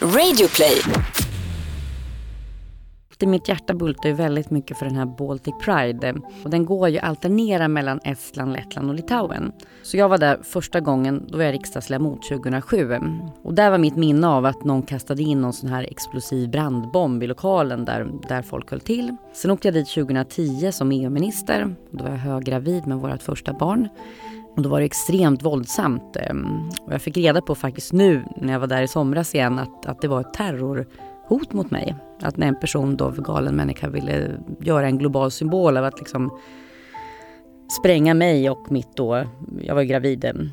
Radioplay. Mitt hjärta bultar ju väldigt mycket för den här Baltic Pride. Och den går ju alternera mellan Estland, Lettland och Litauen. Så jag var där första gången, då var jag riksdagsledamot 2007. Och där var mitt minne av att någon kastade in någon sån här explosiv brandbomb i lokalen där, där folk höll till. Sen åkte jag dit 2010 som EU-minister. Då var jag höggravid med vårt första barn. Och då var det extremt våldsamt. Och jag fick reda på faktiskt nu när jag var där i somras igen att, att det var ett terrorhot mot mig. Att när en person då, galen människa, ville göra en global symbol av att liksom spränga mig och mitt då, jag var gravid.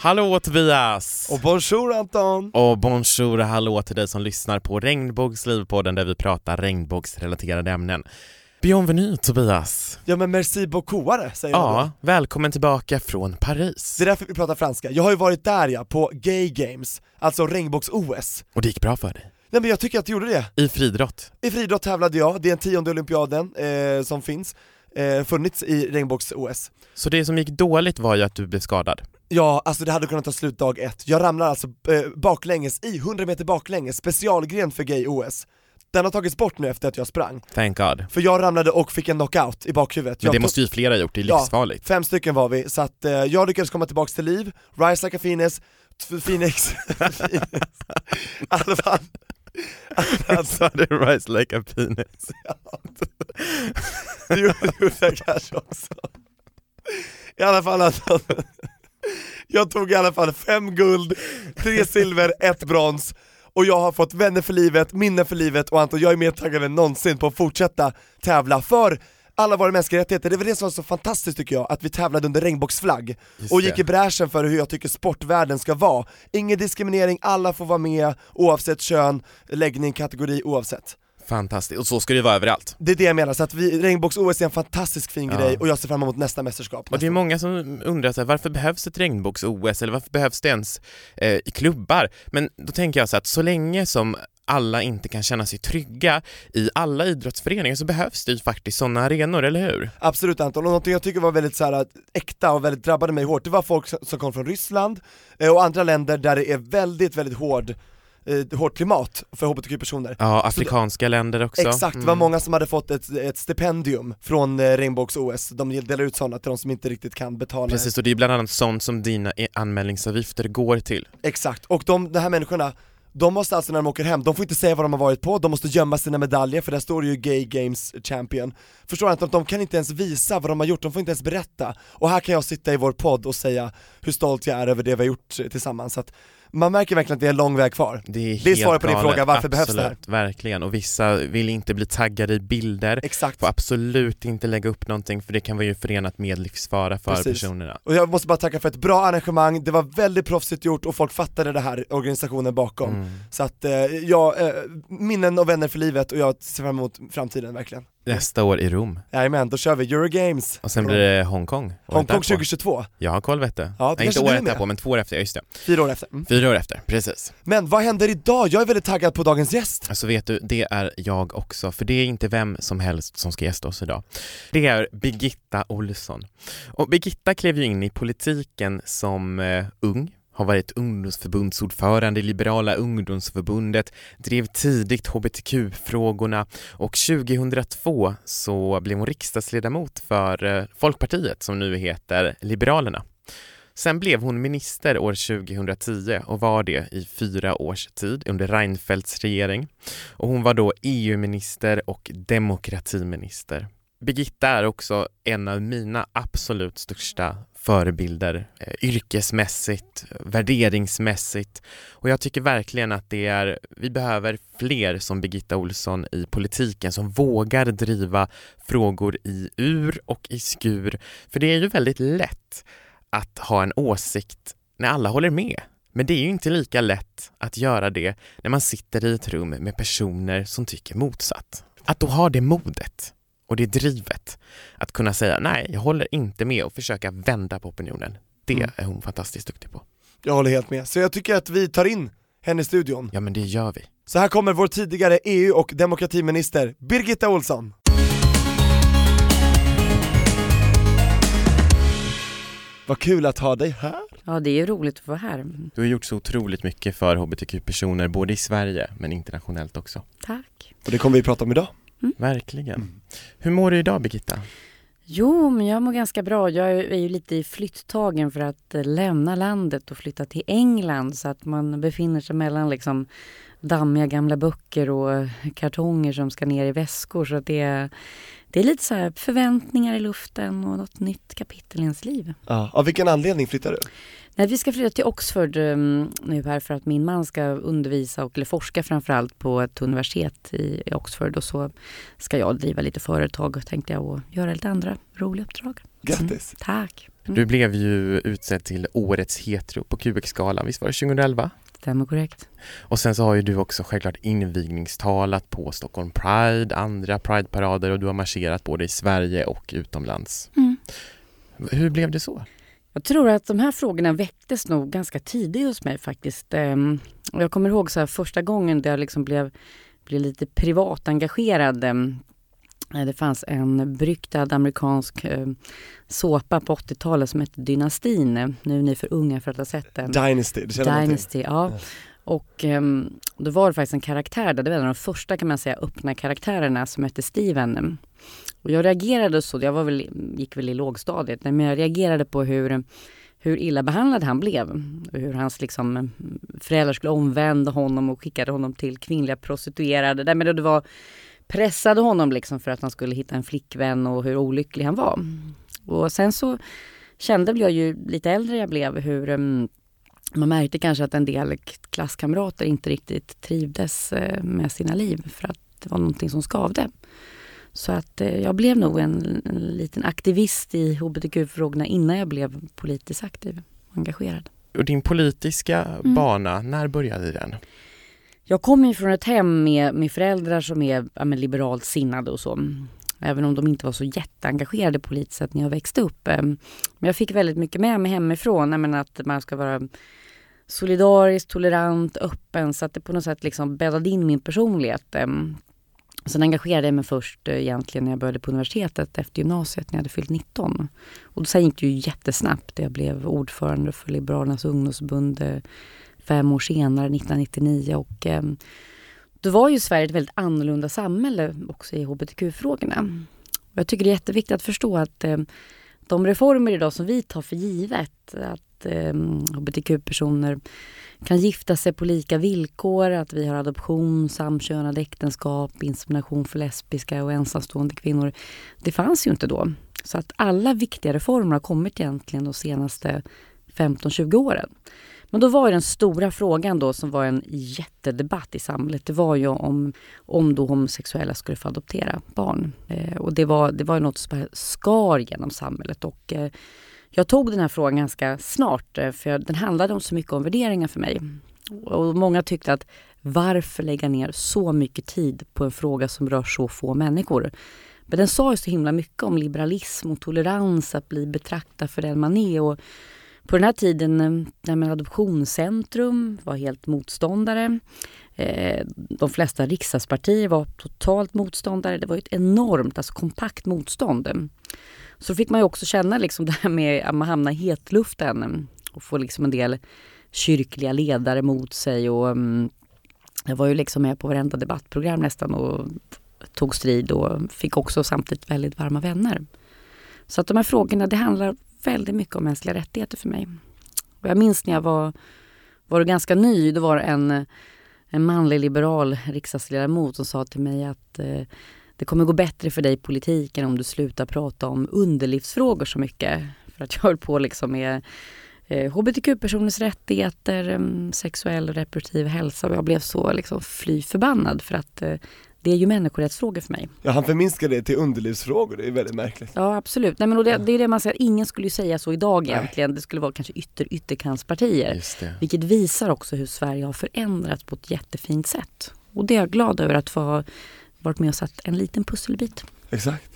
Hallå Tobias! Och bonjour Anton! Och bonjour och hallå till dig som lyssnar på Regnbågslivpodden där vi pratar regnbågsrelaterade ämnen. Bienvenue Tobias! Ja men merci beaucoup säger Ja, man då. välkommen tillbaka från Paris. Det är därför vi pratar franska. Jag har ju varit där ja, på Gay Games, alltså regnbågs-OS. Och det gick bra för dig? Nej men jag tycker att det gjorde det. I friidrott? I friidrott tävlade jag, det är den tionde olympiaden eh, som finns, eh, funnits i regnbågs-OS. Så det som gick dåligt var ju att du blev skadad? Ja, alltså det hade kunnat ta slut dag ett. Jag ramlar alltså eh, baklänges i 100 meter baklänges, specialgren för gay-OS. Den har tagits bort nu efter att jag sprang. Thank God. För jag ramlade och fick en knockout i bakhuvudet. Men jag det tog- måste ju flera ha gjort, det är Ja. livsfarligt. Fem stycken var vi, så att eh, jag lyckades komma tillbaks till liv, rise like a phoenix, phoenix, fall, Sa du rise like a det gjorde det gjorde jag kanske också. I alla fall alltså, jag tog i alla fall fem guld, tre silver, ett brons och jag har fått vänner för livet, minne för livet och Anton, jag är mer taggad än någonsin på att fortsätta tävla för alla våra mänskliga rättigheter, det var det som var så fantastiskt tycker jag, att vi tävlade under regnbågsflagg Just och det. gick i bräschen för hur jag tycker sportvärlden ska vara. Ingen diskriminering, alla får vara med oavsett kön, läggning, kategori, oavsett. Fantastiskt, och så ska det vara överallt. Det är det jag menar, så att vi, regnbågs-OS är en fantastisk fin Ja. grej och jag ser fram emot nästa mästerskap. Och det är många som undrar så här, varför behövs ett regnbågs-OS eller varför behövs det ens eh, i klubbar? Men då tänker jag så att så länge som alla inte kan känna sig trygga i alla idrottsföreningar så behövs det ju faktiskt sådana arenor, eller hur? Absolut Anton, och någonting jag tycker var väldigt så här, äkta och väldigt drabbade mig hårt, det var folk som som kom från Ryssland eh, och andra länder där det är väldigt, väldigt hård, eh, hårt klimat för hbtq-personer. Ja, afrikanska länder också. Exakt, det var Mm. många som hade fått ett, ett stipendium från eh, regnbågs-OS, de delar ut sådana till de som inte riktigt kan betala. Precis, och det är bland annat sånt som dina anmälningsavgifter går till. Exakt, och de, de här människorna, de måste alltså när de åker hem, de får inte säga vad de har varit på, de måste gömma sina medaljer för där står det ju Gay Games Champion. Förstår du inte? De kan inte ens visa vad de har gjort, de får inte ens berätta. Och här kan jag sitta i vår podd och säga hur stolt jag är över det vi har gjort eh, tillsammans. Så att man märker verkligen att det är lång väg kvar. Det är, Det är svaret på din fråga, varför behövs det här? Absolut, verkligen. Och vissa vill inte bli taggade i bilder, Exakt. får absolut inte lägga upp någonting för det kan vara ju förenat med livsfara för Precis. personerna. Och jag måste bara tacka för ett bra arrangemang, det var väldigt proffsigt gjort och folk fattade det här, organisationen bakom. Mm. Så att, eh, ja, eh, minnen och vänner för livet och jag ser fram emot framtiden verkligen. Nästa år i Rom. Jajamän, då kör vi Eurogames. Och sen blir det Hongkong. Hongkong därpå. 2022, Jag har koll vet du. Ja, det Nej, inte året därpå men två år efter, ja, just det. fyra år efter. Mm. Fyra år efter, precis. Men vad händer idag? Jag är väldigt taggad på dagens gäst. Alltså vet du, det är jag också, för det är inte vem som helst som ska gästa oss idag. Det är Birgitta Olsson. Och Birgitta klev ju in i politiken som eh, ung, har varit ungdomsförbundsordförande i Liberala ungdomsförbundet, drev tidigt hbtq-frågorna och 2002 så blev hon riksdagsledamot för eh, Folkpartiet som nu heter Liberalerna. Sen blev hon minister år 2010 och var det i fyra års tid under Reinfeldts regering. Och hon var då EU-minister och demokratiminister. Birgitta är också en av mina absolut största förebilder eh, yrkesmässigt, värderingsmässigt och jag tycker verkligen att det är, vi behöver fler som Birgitta Olsson i politiken som vågar driva frågor i ur och i skur. För det är ju väldigt lätt att ha en åsikt när alla håller med. Men det är ju inte lika lätt att göra det när man sitter i ett rum med personer som tycker motsatt. Att då ha det modet och det drivet att kunna säga nej, jag håller inte med och försöka vända på opinionen. Det Mm. är hon fantastiskt duktig på. Jag håller helt med. Så jag tycker att vi tar in henne i studion. Ja, men det gör vi. Så här kommer vår tidigare EU och demokratiminister Birgitta Olsson. Vad kul att ha dig här. Ja, det är ju roligt att vara här. Du har gjort så otroligt mycket för hbtq-personer både i Sverige men internationellt också. Tack. Och det kommer vi prata om idag. Verkligen. Mm. Hur mår du idag Birgitta? Jo, men jag mår ganska bra. Jag är ju lite i flytttagen för att eh, lämna landet och flytta till England så att man befinner sig mellan liksom dammiga gamla böcker och kartonger som ska ner i väskor. Så att det, är, det är lite så här förväntningar i luften och något nytt kapitel i ens liv. Ja. Av vilken anledning flyttar du? Nej, vi ska flytta till Oxford um, nu här för att min man ska undervisa och eller forska framförallt på ett universitet i, i Oxford och så ska jag driva lite företag tänkte jag och göra lite andra roliga uppdrag. Grattis! Tack! Mm. Du blev ju utsedd till Årets hetero på QX-galan, visst var det 2011? Stämmer korrekt. Och sen så har ju du också självklart invigningstalat på Stockholm Pride, andra Pride-parader och du har marscherat både i Sverige och utomlands. Mm. Hur blev det så? Jag tror att de här frågorna väcktes nog ganska tidigt hos mig faktiskt. Ehm, Jag kommer ihåg så första gången där jag liksom blev, blev lite privat engagerad. ehm, Det fanns en beryktad amerikansk eh, såpa på 80-talet som hette Dynastin. Nu är ni för unga för att ha sett den. Dynasty, det känner. Dynasty, ja. Och då var det faktiskt en karaktär där, det var en av de första kan man säga öppna karaktärerna som hette Steven. Och jag reagerade så, jag var väl, gick väl i lågstadiet, men jag reagerade på hur, hur illa behandlad han blev. Och hur hans liksom, mm, föräldrar skulle omvända honom och skickade honom till kvinnliga prostituerade. Nej, men det var pressade honom liksom för att han skulle hitta en flickvän och hur olycklig han var. Och sen så kände jag ju lite äldre jag blev hur mm, man märkte kanske att en del klasskamrater inte riktigt trivdes eh, med sina liv för att det var någonting som skavde. Så att eh, jag blev nog en, en liten aktivist i hbtq-frågorna innan jag blev politiskt aktiv och engagerad. Och din politiska Mm. bana, när började den? Jag kommer ju från ett hem med, med föräldrar som är ja, men liberalt sinnade och så. Även om de inte var så jätteengagerade politiskt sett när jag växte upp. Eh, Men jag fick väldigt mycket med mig hemifrån. Jag menar att man ska vara solidarisk, tolerant, öppen. Så att det på något sätt liksom bäddade in min personlighet. Sen engagerade jag mig först eh, egentligen när jag började på universitetet efter gymnasiet när jag hade fyllt 19. Och sen gick det ju jättesnabbt. Jag blev ordförande för Liberalernas ungdomsförbund eh, fem år senare, 1999. Och, eh, då var ju Sverige ett väldigt annorlunda samhälle också i hbtq-frågorna. Och jag tycker det är jätteviktigt att förstå att eh, de reformer idag som vi tar för givet, att eh, hbtq-personer kan gifta sig på lika villkor, att vi har adoption, samkönade äktenskap, insemination för lesbiska och ensamstående kvinnor. Det fanns ju inte då. Så att alla viktiga reformer har kommit egentligen de senaste 15-20 åren. Men då var ju den stora frågan då som var en jättedebatt i samhället, det var ju om, om då homosexuella skulle få adoptera barn. Eh, och det var, det var något som skar genom samhället och eh, jag tog den här frågan ganska snart eh, för den handlade om så mycket om värderingar för mig. Och många tyckte att varför lägga ner så mycket tid på en fråga som rör så få människor? Men den sa ju så himla mycket om liberalism och tolerans, att bli betraktad för den man är. Och på den här tiden, eh, när man Adoptionscentrum var helt motståndare. Eh, de flesta riksdagspartier var totalt motståndare. Det var ett enormt, alltså kompakt motstånd. Så fick man ju också känna liksom det här med att man hamnar i hetluften och får liksom en del kyrkliga ledare mot sig. Och, mm, jag var ju liksom med på varenda debattprogram nästan och tog strid och fick också samtidigt väldigt varma vänner. Så att de här frågorna, det handlar väldigt mycket om mänskliga rättigheter för mig. Och jag minns när jag var, var ganska ny, då var det en, en manlig liberal riksdagsledamot som sa till mig att eh, det kommer gå bättre för dig i politiken om du slutar prata om underlivsfrågor så mycket. För att jag höll på liksom med eh, hbtq-personers rättigheter, eh, sexuell och reproduktiv hälsa och jag blev så liksom fly förbannad för att eh, det är ju människorättsfrågor för mig. Ja han förminskar det till underlivsfrågor, det är väldigt märkligt. Ja absolut. Nej, men det, det är det man säger, ingen skulle ju säga så idag Nej. egentligen. Det skulle vara kanske ytter ytterkantspartier. Just det. Vilket visar också hur Sverige har förändrats på ett jättefint sätt. Och det är jag glad över att få varit med och satt en liten pusselbit. Exakt.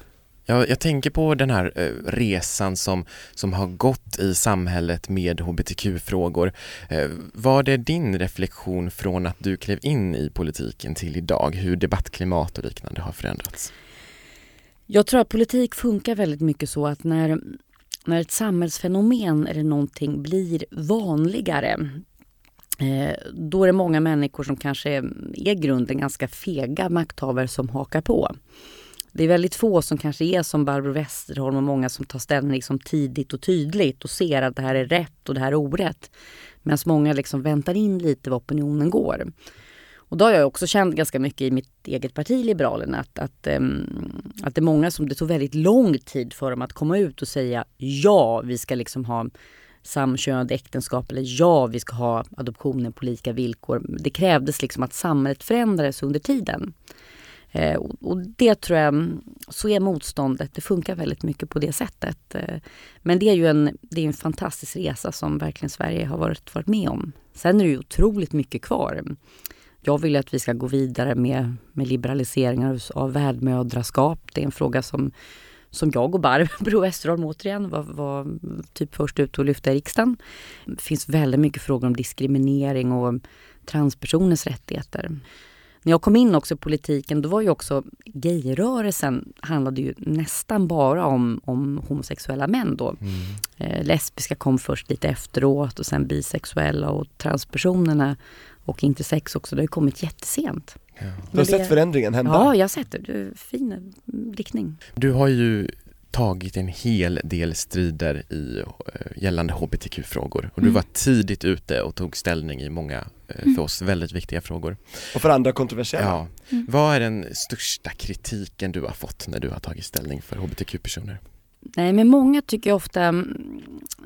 Jag, jag tänker på den här eh, resan som, som har gått i samhället med hbtq-frågor. Eh, var det din reflektion från att du klev in i politiken till idag, hur debattklimat och liknande har förändrats? Jag tror att politik funkar väldigt mycket så att när, när ett samhällsfenomen eller någonting blir vanligare Eh, då är det många människor som kanske är i grunden ganska fega makthavare som hakar på. Det är väldigt få som kanske är som Barbro Westerholm och många som tar ställning liksom tidigt och tydligt och ser att det här är rätt och det här är orätt. Medan många liksom väntar in lite vad opinionen går. Och då har jag också känt ganska mycket i mitt eget parti Liberalerna att, att, ehm, att det är många som det tog väldigt lång tid för dem att komma ut och säga ja, vi ska liksom ha samkönade äktenskap eller ja, vi ska ha adoptioner på lika villkor. Det krävdes liksom att samhället förändrades under tiden. Eh, och, och, det tror jag, så är motståndet. Det funkar väldigt mycket på det sättet. Eh, men det är ju en, det är en fantastisk resa som verkligen Sverige har varit, varit med om. Sen är det ju otroligt mycket kvar. Jag vill att vi ska gå vidare med, med liberaliseringar av värdmödraskap. Det är en fråga som, som jag och Barbro Westerholm återigen var, var typ först ut att lyfta i riksdagen. Det finns väldigt mycket frågor om diskriminering och transpersoners rättigheter. När jag kom in också i politiken då var ju också gayrörelsen handlade ju nästan bara om, om homosexuella män då. Mm. Eh, lesbiska kom först lite efteråt och sen bisexuella och transpersonerna och intersex också. Det har kommit jättesent. Ja. Du har det... sett förändringen hända? Ja, jag har sett det. det fin riktning. Du har ju tagit en hel del strider i eh, gällande hbtq-frågor och du mm. var tidigt ute och tog ställning i många eh, för oss väldigt viktiga frågor. Och för andra kontroversiella. Ja. Mm. Vad är den största kritiken du har fått när du har tagit ställning för hbtq-personer? Nej, men många tycker ofta mm,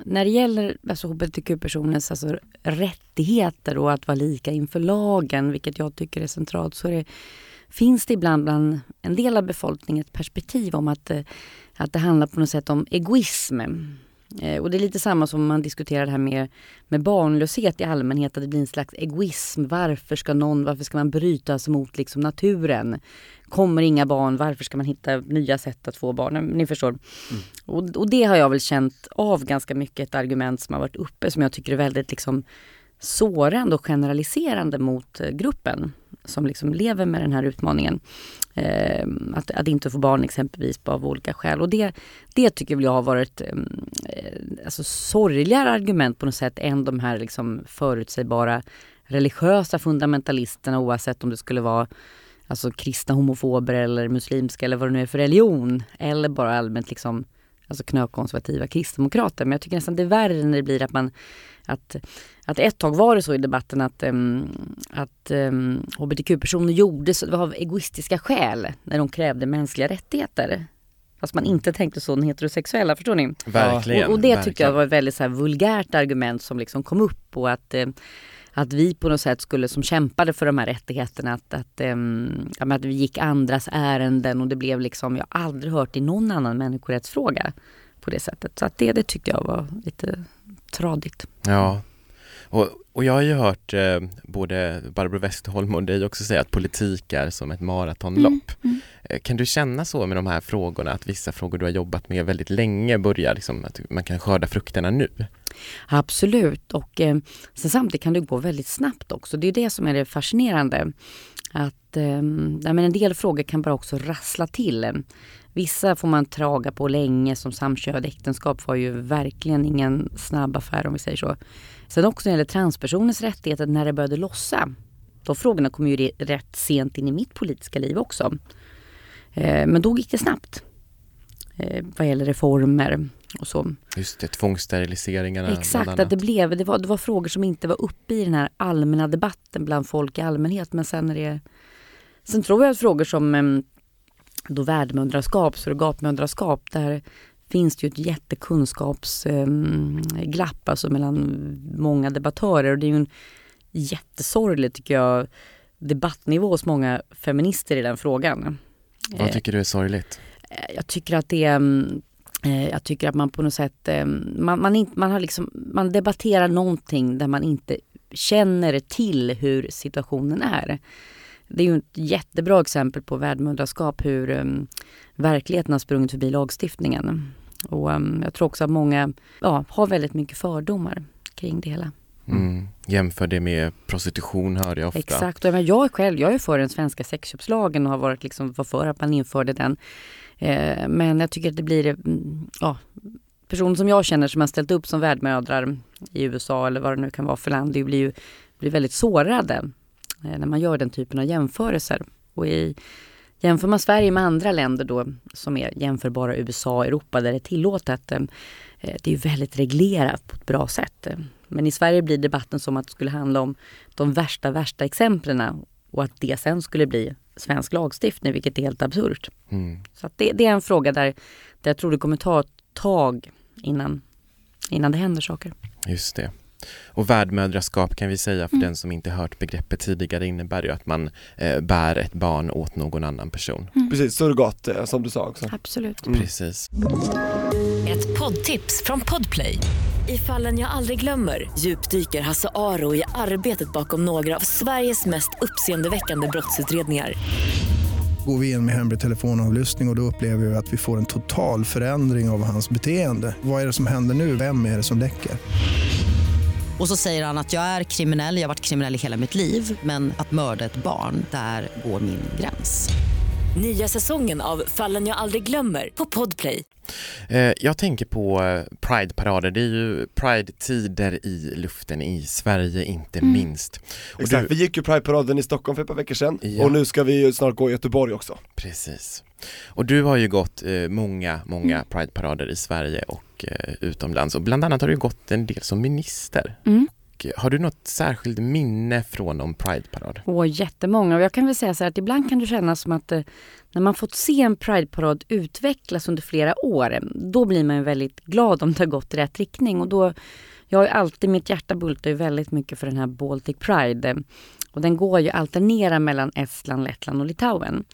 när det gäller alltså hbtq-personers alltså, rättigheter och att vara lika inför lagen, vilket jag tycker är centralt, så är det, finns det ibland bland en del av befolkningen ett perspektiv om att, eh, att det handlar på något sätt om egoism. Eh, och det är lite samma som man diskuterar det här med, med barnlöshet i allmänhet, att det blir en slags egoism. Varför ska någon, varför ska man bryta sig mot liksom naturen? Kommer inga barn, varför ska man hitta nya sätt att få barn? Ni förstår. Mm. Och, och, det har jag väl känt av ganska mycket, ett argument som har varit uppe som jag tycker är väldigt liksom sårande och generaliserande mot eh, gruppen som liksom lever med den här utmaningen. Eh, att, att inte få barn exempelvis av olika skäl. Och det, det tycker jag har varit ehm, eh, alltså sorgligare argument på något sätt än de här liksom förutsägbara religiösa fundamentalisterna oavsett om det skulle vara alltså kristna homofober eller muslimska eller vad det nu är för religion. Eller bara allmänt liksom alltså knökonservativa kristdemokrater. Men jag tycker nästan det är värre när det blir att man att, att ett tag var det så i debatten att, um, att um, hbtq-personer gjorde så, det var av egoistiska skäl när de krävde mänskliga rättigheter. Fast man inte tänkte så den heterosexuella, förstår ni? Verkligen. Och, och det tyckte jag var ett väldigt så vulgärt argument som liksom kom upp och att eh, att vi på något sätt skulle, som kämpade för de här rättigheterna, att, att, um, att vi gick andras ärenden och det blev liksom, jag har aldrig hört i någon annan människorättsfråga på det sättet. Så att det, det tyckte jag var lite tradigt. Ja, och, och jag har ju hört eh, både Barbro Westerholm och dig också säga att politik är som ett maratonlopp. Mm, mm. Eh, kan du känna så med de här frågorna, att vissa frågor du har jobbat med väldigt länge börjar, liksom, att man kan skörda frukterna nu? Absolut, och eh, samtidigt kan det gå väldigt snabbt också. Det är det som är det fascinerande. Att eh, men en del frågor kan bara också rassla till. Vissa får man traga på länge, som samkönade äktenskap var ju verkligen ingen snabb affär om vi säger så. Sen också när det gäller transpersoners rättigheter, när det började lossa. De frågorna kom ju rätt sent in i mitt politiska liv också. Eh, men då gick det snabbt. Eh, vad gäller reformer och så. Just det, tvångssteriliseringarna. Exakt, att det blev, det var, det var frågor som inte var uppe i den här allmänna debatten bland folk i allmänhet. Men sen är det... Sen tror jag att frågor som ehm, då värdmödraskap, surrogatmödraskap, där finns det ju ett jättekunskapsglapp alltså mellan många debattörer och det är ju en jättesorglig tycker jag debattnivå hos många feminister i den frågan. Vad tycker du är sorgligt? Eh, jag tycker att det är mm, eh, jag tycker att man på något sätt, eh, man, man, man, har liksom, man debatterar någonting där man inte känner till hur situationen är. Det är ju ett jättebra exempel på värdmödraskap hur um, verkligheten har sprungit förbi lagstiftningen. Och um, jag tror också att många ja, har väldigt mycket fördomar kring det hela. Mm. Jämför det med prostitution hör jag ofta. Exakt, och jag är själv, jag är för den svenska sexköpslagen och har varit liksom för att man införde den. Eh, men jag tycker att det blir, mm, ja, personer som jag känner som har ställt upp som värdmödrar i USA eller vad det nu kan vara för land, det blir ju blir väldigt sårade när man gör den typen av jämförelser. Och i, jämför man Sverige med andra länder då som är jämförbara USA, Europa där det är tillåtet. Eh, det är ju väldigt reglerat på ett bra sätt. Men i Sverige blir debatten som att det skulle handla om de värsta, värsta exemplen och att det sen skulle bli svensk lagstiftning, vilket är helt absurt. Mm. Så det, det, är en fråga där, där jag tror det kommer ta ett tag innan, innan det händer saker. Just det. Och värdmödraskap kan vi säga för mm. den som inte hört begreppet tidigare innebär ju att man eh, bär ett barn åt någon annan person. Mm. Precis, surrogat eh, som du sa också. Absolut. Mm. Precis. Ett poddtips från Podplay. I fallen jag aldrig glömmer djupdyker Hasse Aro i arbetet bakom några av Sveriges mest uppseendeväckande brottsutredningar går vi in med hemlig telefonavlyssning och, och då upplever vi att vi får en total förändring av hans beteende. Vad är det som händer nu? Vem är det som läcker? Och så säger han att jag är kriminell, jag har varit kriminell i hela mitt liv men att mörda ett barn, där går min gräns. Nya säsongen av Fallen jag aldrig glömmer på Podplay. Eh, jag tänker på eh, Pride-parader, det är ju Pride-tider i luften i Sverige inte mm. minst. Och Exakt, du... vi gick ju Pride-paraden i Stockholm för ett par veckor sedan ja. och nu ska vi ju snart gå i Göteborg också. Precis. Och du har ju gått eh, många, många mm. Pride-parader i Sverige och utomlands och bland annat har du gått en del som minister. Mm. Har du något särskilt minne från någon Pride-parad? Åh, jättemånga. Och jag kan väl säga så här att ibland kan det kännas som att eh, när man fått se en Pride-parad utvecklas under flera år, då blir man väldigt glad om det har gått i rätt riktning. Och då, jag har alltid, mitt hjärta bultar ju väldigt mycket för den här Baltic Pride. Och den går ju alternera mellan Estland, Lettland och Litauen.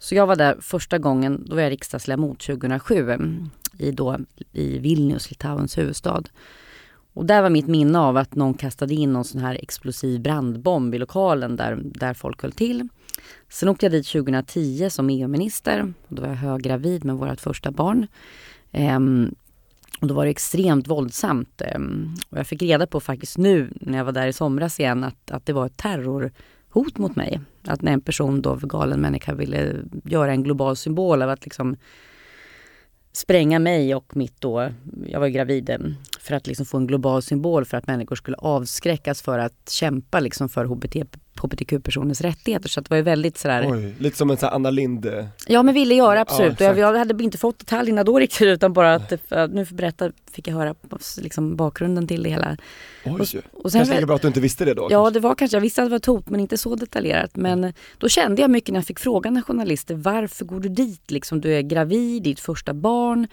Så jag var där första gången, då var jag riksdagsledamot 2007 i, då, i Vilnius, Litauens huvudstad. Och där var mitt minne av att någon kastade in någon sån här explosiv brandbomb i lokalen där, där folk höll till. Sen åkte jag dit 2010 som EU-minister. Då var jag höggravid med vårt första barn. Ehm, och då var det extremt våldsamt. Ehm, och jag fick reda på faktiskt nu när jag var där i somras igen att, att det var ett terror hot mot mig. Att när en person då, galen människa, ville göra en global symbol av att liksom spränga mig och mitt då, jag var gravid, eh, för att liksom få en global symbol för att människor skulle avskräckas för att kämpa liksom för HBT, hbtq-personers rättigheter. Så det var ju väldigt sådär Oj, lite som en sån Anna Lind Ja men ville göra absolut. Ja, och jag, jag, hade inte fått detaljerna då riktigt utan bara att, att nu för berätta fick jag höra liksom, bakgrunden till det hela. Oj, och, och sen, kanske lika bra att du inte visste det då? Ja kanske. det var kanske, jag visste att det var ett hot men inte så detaljerat. Men då kände jag mycket när jag fick frågan av journalister, varför går du dit? Liksom, du är gravid, ditt första barn.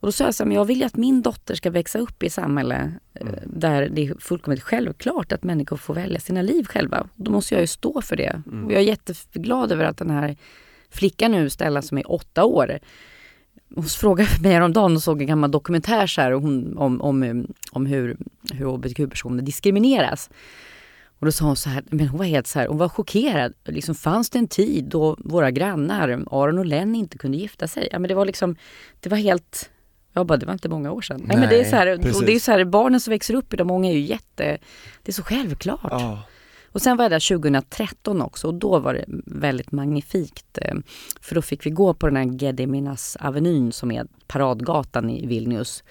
Och då sa jag så här, men jag vill ju att min dotter ska växa upp i ett samhälle eh, mm. där det är fullkomligt självklart att människor får välja sina liv själva. Då måste jag ju stå för det. Mm. Och jag är jätteglad över att den här flickan nu, Stella som är åtta år, hon frågade mig häromdagen och såg en gammal dokumentär så här, hon, om, om, om hur, hur hbtq-personer diskrimineras. Och då sa hon så här, men hon var helt så här, hon var chockerad. Liksom, fanns det en tid då våra grannar, Aron och Len, inte kunde gifta sig? Ja, men det var liksom, det var helt jag bara, det var inte många år sedan. Nej, Nej men det är så här, och det är så här, barnen som växer upp idag, många är ju jätte, det är så självklart. Ja. Och sen var jag där 2013 också och då var det väldigt magnifikt. Eh, för då fick vi gå på den här Gediminas avenyn som är paradgatan i Vilnius.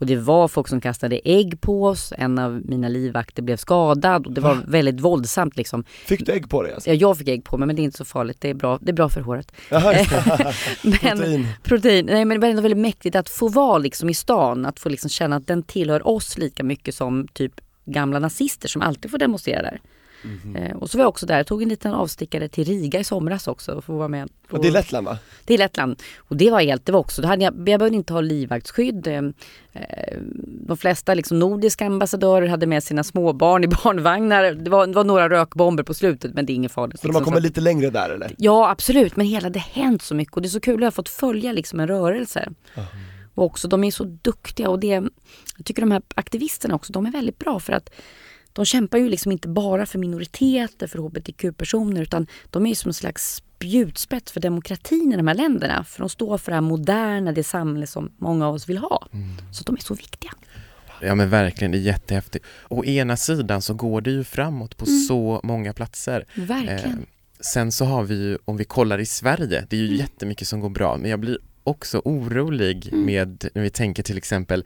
Och det var folk som kastade ägg på oss, en av mina livvakter blev skadad och det var väldigt våldsamt liksom. Fick du ägg på dig? Alltså? Ja, jag fick ägg på mig men det är inte så farligt, det är bra, det är bra för håret. men, protein. Protein. Nej men det var ändå väldigt mäktigt att få vara liksom i stan, att få liksom känna att den tillhör oss lika mycket som typ gamla nazister som alltid får demonstrera där. Mm. Och så var jag också där, jag tog en liten avstickare till Riga i somras också för att vara med. På... Och det är Lettland va? Det är Lettland. Och det var helt, det var också, då hade jag, jag behövde inte ha livvaktsskydd. Eh, eh, de flesta liksom nordiska ambassadörer hade med sina småbarn i barnvagnar. Det var, det var några rökbomber på slutet men det är inget farligt. Så liksom, de har liksom, kommit lite längre där eller? Ja absolut, men hela det har hänt så mycket och det är så kul att ha fått följa liksom en rörelse. Mm. Och också de är så duktiga och det, jag tycker de här aktivisterna också, de är väldigt bra för att de kämpar ju liksom inte bara för minoriteter, för hbtq-personer utan de är som en slags spjutspets för demokratin i de här länderna. För de står för det här moderna, det samhälle som många av oss vill ha. Mm. Så de är så viktiga. Ja men verkligen, det är jättehäftigt. Å ena sidan så går det ju framåt på mm. så många platser. Verkligen. Eh, sen så har vi ju, om vi kollar i Sverige, det är ju mm. jättemycket som går bra, men jag blir också orolig Mm. med, när vi tänker till exempel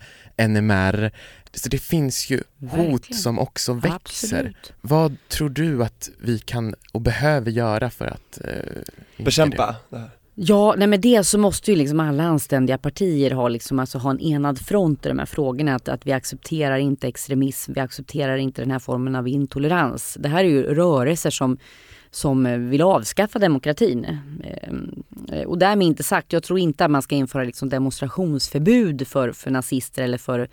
NMR, så det finns ju hot Verkligen. som också växer. Absolut. Vad tror du att vi kan och behöver göra för att eh, Bekämpa det här. Ja, nej med det så måste ju liksom alla anständiga partier ha, liksom, alltså, ha en enad front i de här frågorna. Att, att vi accepterar inte extremism, vi accepterar inte den här formen av intolerans. Det här är ju rörelser som, som eh, vill avskaffa demokratin. Eh, eh, och därmed inte sagt, jag tror inte att man ska införa liksom demonstrationsförbud för, för nazister eller för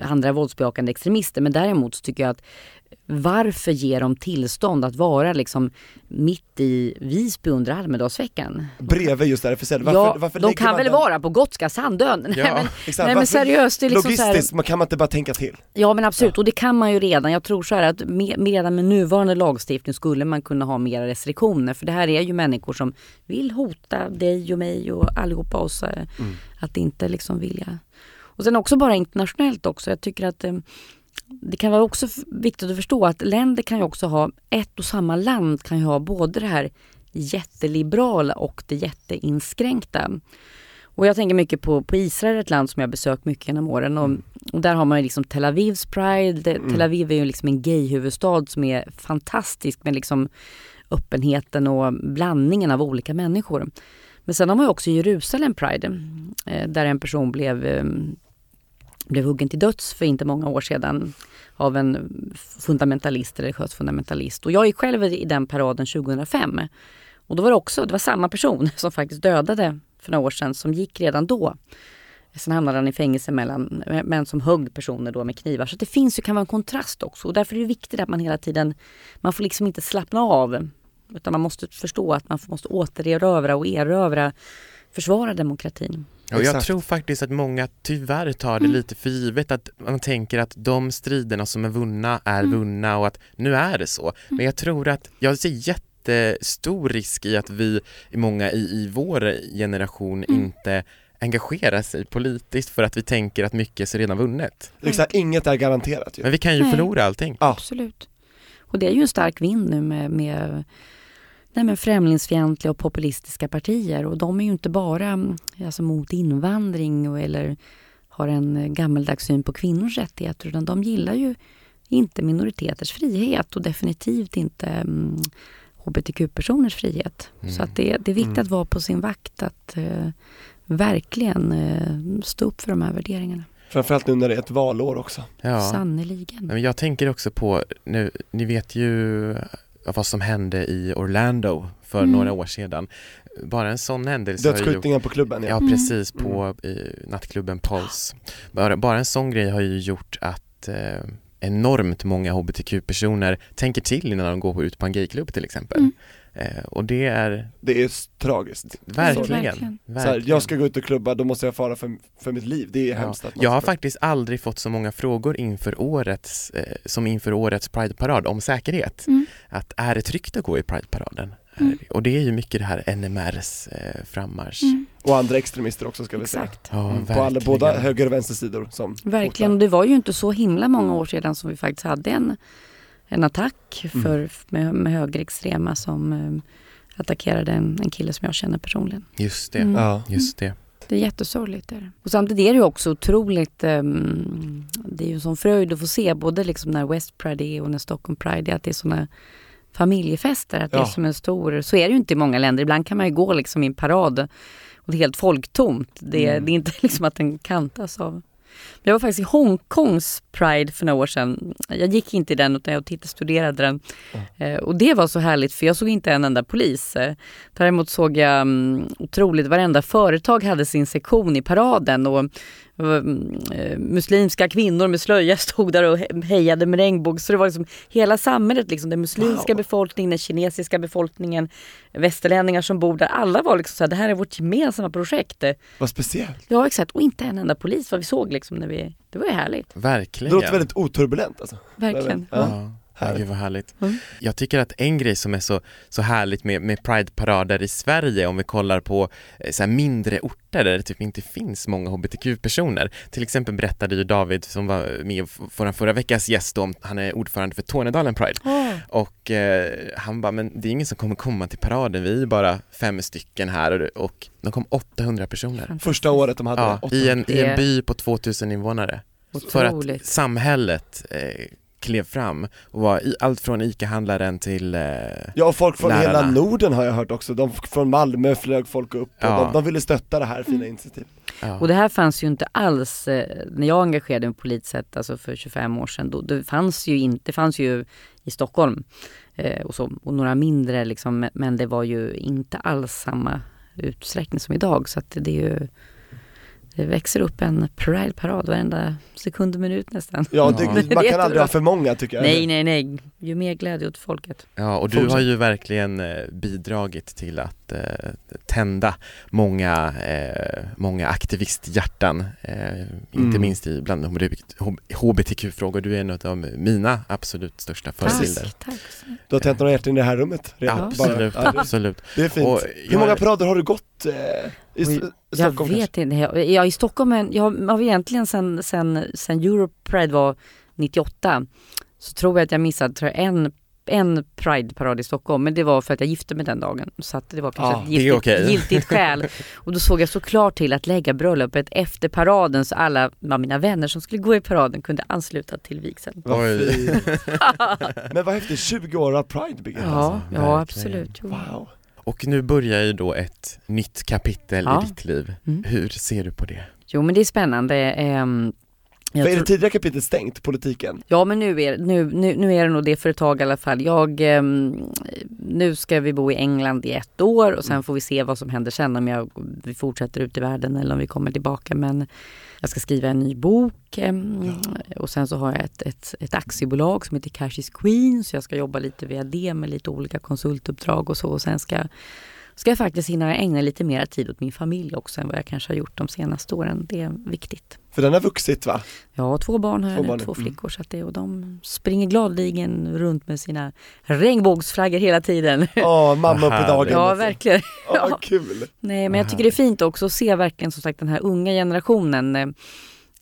andra våldsbejakande extremister. Men däremot så tycker jag att varför ger de tillstånd att vara liksom mitt i Visby under Almedalsveckan? Bredvid just RFSL. Varför, ja, varför de kan man väl den- vara på Gotska Sandön? Nej, Ja, men, Exakt, nej men seriöst, det är liksom så här, Logistiskt, man kan man inte bara tänka till? Ja men absolut, och det kan man ju redan. Jag tror så här att med, med- redan med nuvarande lagstiftning skulle man kunna ha mera restriktioner. För det här är ju människor som vill hota dig och mig och allihopa oss. Mm. Att inte liksom vilja. Och sen också bara internationellt också. Jag tycker att eh, det kan vara också viktigt att förstå att länder kan ju också ha, ett och samma land kan ju ha både det här jätteliberala och det jätteinskränkta. Och jag tänker mycket på, på Israel, ett land som jag besökt mycket genom åren. Och, och där har man ju liksom Tel Avivs Pride. Det- Tel Aviv är ju liksom en gayhuvudstad som är fantastisk med liksom öppenheten och blandningen av olika människor. Men sen har man ju också Jerusalem Pride, eh, där en person blev, eh, blev huggen till döds för inte många år sedan av en fundamentalist, religiös fundamentalist. Och jag gick själv i den paraden 2005. Och då var det också, det var samma person som faktiskt dödade för några år sedan som gick redan då. Sen hamnade han i fängelse mellan män som högg personer då med knivar. Så det finns ju, kan vara en kontrast också. Och därför är det viktigt att man hela tiden, man får liksom inte slappna av. Utan man måste förstå att man måste återerövra och erövra, försvara demokratin. Och jag tror faktiskt att många tyvärr tar det lite för givet att man tänker att de striderna som är vunna är vunna och att nu är det så. Men jag tror att jag ser jättestor risk i att vi, många i, i vår generation inte engagerar sig politiskt för att vi tänker att mycket är redan vunnet. Exakt, inget är garanterat ju. Men vi kan ju Nej. förlora allting. Ja. Absolut. Och det är ju en stark vind nu med, med nej men främlingsfientliga och populistiska partier. Och de är ju inte bara mm, alltså, mot invandring och, eller har en eh, gammeldags syn på kvinnors rättigheter. Utan de gillar ju inte minoriteters frihet och definitivt inte mm, hbtq-personers frihet. Så att det, det är viktigt att vara på sin vakt. Att eh, verkligen eh, stå upp för de här värderingarna. Framförallt nu när det är ett valår också. Ja. Sannerligen. Men jag tänker också på, nu, ni vet ju vad som hände i Orlando för Mm. några år sedan. Bara en sån händelse gjort Dödsskjutningen på klubben Ja ja. Mm. precis, på i nattklubben Pulse. Bara, bara en sån grej har ju gjort att eh, enormt många hbtq-personer tänker till innan de går ut på en gayklubb till exempel. Mm. Eh, och det är Det är tragiskt. verkligen, verkligen. Så här, jag ska gå ut och klubba, då måste jag fara för, för mitt liv. Det är Ja. hemskt Jag har faktiskt aldrig fått så många frågor inför årets, eh, som inför årets Prideparad om säkerhet. Mm. Att är det tryggt att gå i Prideparaden? Mm. Och det är ju mycket det här NMRs eh, frammarsch. Mm. Och andra extremister också ska vi säga. Exakt. Ja, Mm, på alla, båda höger och vänstersidor som Verkligen, och det var ju inte så himla många år sedan som vi faktiskt hade en, en attack Mm. för, med, med högerextrema som eh, attackerade en, en kille som jag känner personligen. Just det, Mm. Ja. just det. Det är jättesorgligt. Är det. Och samtidigt är det ju också otroligt, ehm, det är ju sån fröjd att få se både liksom när West Pride är och när Stockholm Pride är, att det är såna familjefester, att det är Ja. som en stor, så är det ju inte i många länder. Ibland kan man ju gå liksom i en parad och det är helt folktomt. Det, är- Mm. det är inte liksom att den kantas av jag var faktiskt i Hongkongs Pride för några år sedan. Jag gick inte i den utan jag tittade, studerade den. Eh, och det var så härligt för jag såg inte en enda polis. Eh, däremot såg jag um, otroligt, varenda företag hade sin sektion i paraden och mm, muslimska kvinnor med slöja stod där och he- hejade med regnbåg. Så det var liksom hela samhället, liksom, den muslimska Wow. befolkningen, den kinesiska befolkningen, västerlänningar som bor där. Alla var liksom så här, det här är vårt gemensamma projekt. Vad speciellt. Ja exakt, och inte en enda polis vad vi såg liksom när vi, det var ju härligt. Det Verkligen. låter väldigt oturbulent alltså. Verkligen. Ja. Ja. Här. Gud vad härligt. Mm. Jag tycker att en grej som är så, så härligt med, med Pride-parader i Sverige om vi kollar på eh, så här mindre orter där det typ inte finns många hbtq-personer. Till exempel berättade ju David som var med förra, förra veckas gäst om, han är ordförande för Tornedalen Pride och eh, han bara, men det är ingen som kommer komma till paraden, vi är bara fem stycken här och, och de kom 800 personer. Första året de hade Ja, i en, i en by på 2000 invånare. För att Otroligt. samhället eh, klev fram och var i, allt från ICA-handlaren till eh, Ja folk från Lärarna. hela Norden har jag hört också, de, från Malmö flög folk upp och Ja. de, de ville stötta det här fina initiativet. ja. Och det här fanns ju inte alls eh, när jag engagerade mig politiskt sett, alltså för 25 år sedan. Då, det fanns ju inte, det fanns ju i Stockholm eh, och, så, och några mindre liksom, men- men det var ju inte alls samma utsträckning som idag. Så att det är ju, det växer upp en Pride-parad varenda sekund och minut nästan. Ja, det, man kan aldrig ha för många tycker jag. Nej, nej, nej. Ju mer glädje åt folket. ja, och du Fortsätt. har ju verkligen eh, bidragit till att eh, tända många, eh, många aktivisthjärtan, eh, inte Mm. minst i bland hbtq-frågor. Du är en av mina absolut största förebilder. Tack, tack. Du har tänt några hjärtan i det här rummet redan. Absolut, ja, det, absolut. det är fint. Och Hur många parader har du gått eh, i Oj, S- Jag Stockholm? vet inte. Jag, jag, I Stockholm, jag har egentligen sen, sen, sen Europe Pride var 98 så tror jag att jag missade tror jag, en, en Pride-parad i Stockholm. Men det var för att jag gifte mig den dagen. Så att det var kanske Ah, ett giltigt, okej. giltigt skäl. Och då såg jag såklart till att lägga bröllopet efter paraden så alla av mina vänner som skulle gå i paraden kunde ansluta till vigseln. Men vad häftigt, 20 år av Pride Birgitta. Ja, alltså, ja absolut. Jo. Wow. Och nu börjar ju då ett nytt kapitel Ja. i ditt liv. Mm. Hur ser du på det? jo men det är spännande. Ehm, jag är det tidigare kapitlet stängt, politiken? Ja men nu är, nu, nu, nu är det nog det för ett tag i alla fall. Jag, ehm, nu ska vi bo i England i ett år och sen får vi se vad som händer sen om jag, vi fortsätter ut i världen eller om vi kommer tillbaka. Men jag ska skriva en ny bok ehm, och sen så har jag ett, ett, ett aktiebolag som heter Cash is Queen så jag ska jobba lite via det med lite olika konsultuppdrag och så och sen ska Ska jag faktiskt hinna ägna lite mer tid åt min familj också än vad jag kanske har gjort de senaste åren. Det är viktigt. För den har vuxit va? Ja, två barn har jag Två nu, barn nu. två Mm. flickor. Så att det, och de springer gladeligen runt med sina regnbågsflaggor hela tiden. Ja, mamma Vad dagen. Ja, verkligen. Ja, kul. Nej, men jag tycker det är fint också att se verkligen som sagt den här unga generationen.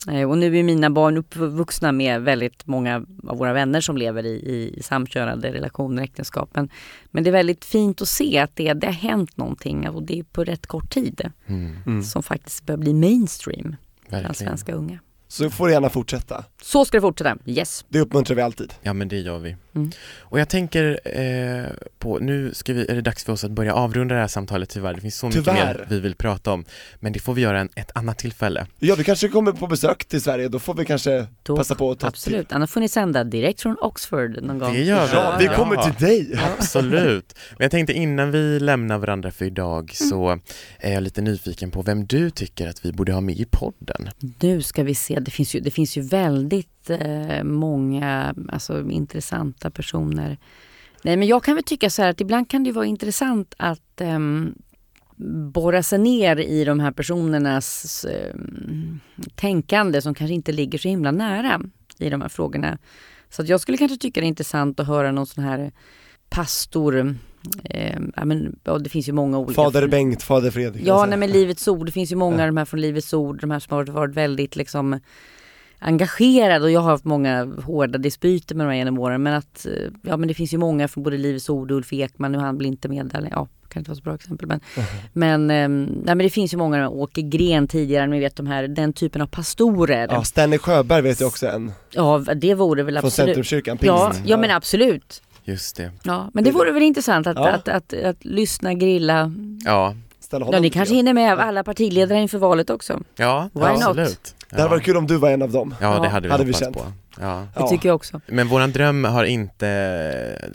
Eh, Och nu är mina barn uppvuxna med väldigt många av våra vänner som lever i, i samkönade relationer, äktenskap. Men, men det är väldigt fint att se att det, det har hänt någonting och det är på rätt kort tid Mm, Mm. som faktiskt börjar bli mainstream bland svenska unga. Så får det gärna fortsätta. Så ska det fortsätta, yes! Det uppmuntrar vi alltid. Ja men det gör vi. Mm. Och jag tänker eh, på, nu ska vi, är det dags för oss att börja avrunda det här samtalet tyvärr. Det finns så mycket Tyvärr. mer vi vill prata om. Men det får vi göra en, ett annat tillfälle. Ja, du kanske kommer på besök till Sverige, då får vi kanske Då, passa på att ta Absolut, annars får ni sända direkt från Oxford någon gång. Det gör vi. Ja, vi Ja. kommer till dig! Absolut. Men jag tänkte innan vi lämnar varandra för idag så är jag lite nyfiken på vem du tycker att vi borde ha med i podden. Nu ska vi se, det finns ju, det finns ju väldigt eh, många alltså, intressanta personer. Nej men jag kan väl tycka så här att ibland kan det vara intressant att ehm, borra sig ner i de här personernas ehm, tänkande som kanske inte ligger så himla nära i de här frågorna. Så att jag skulle kanske tycka det är intressant att höra någon sån här pastor, eh, men, det finns ju många olika. Fader Bengt, Fader Fredrik. Ja, alltså. nej, men Livets Ord, det finns ju många Ja. de här från Livets Ord, de här som har varit väldigt liksom engagerade och jag har haft många hårda dispyter med dem genom åren men att, eh, ja men det finns ju många från både Livets Ord och Ulf Ekman, nu han väl inte med där, ja kan inte vara så bra exempel men Men, ehm, nej, men det finns ju många, Åke Gren tidigare, ni vet de här, den typen av pastorer. Ja, Stanley Sjöberg vet jag också en, Ja, det vore väl från absolut. Centrumkyrkan, Ja, pingst. ja men absolut. Just det. Ja, men det vore väl intressant att, Ja. att, att, att, lyssna, grilla. Ja, Ställa honom Ja, ni kanske hinner med alla partiledare inför valet också. ja Why not? absolut. Det hade Ja. varit kul om du var en av dem. Ja, det Ja. hade vi Hade vi känt. på. Ja. Det Ja. tycker jag också. Men våran dröm har inte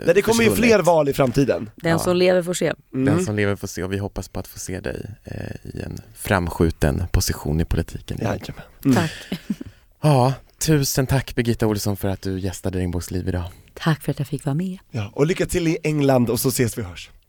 Nej, det kommer ju fler val i framtiden. Den Ja. som lever får se. Mm. Den som lever får se och vi hoppas på att få se dig eh, i en framskjuten position i politiken. Jajamän. Mm. Tack. Ja, tusen tack Birgitta Olsson för att du gästade Regnbågsliv idag. Tack för att jag fick vara med. Ja, och lycka till i England och så ses vi och hörs.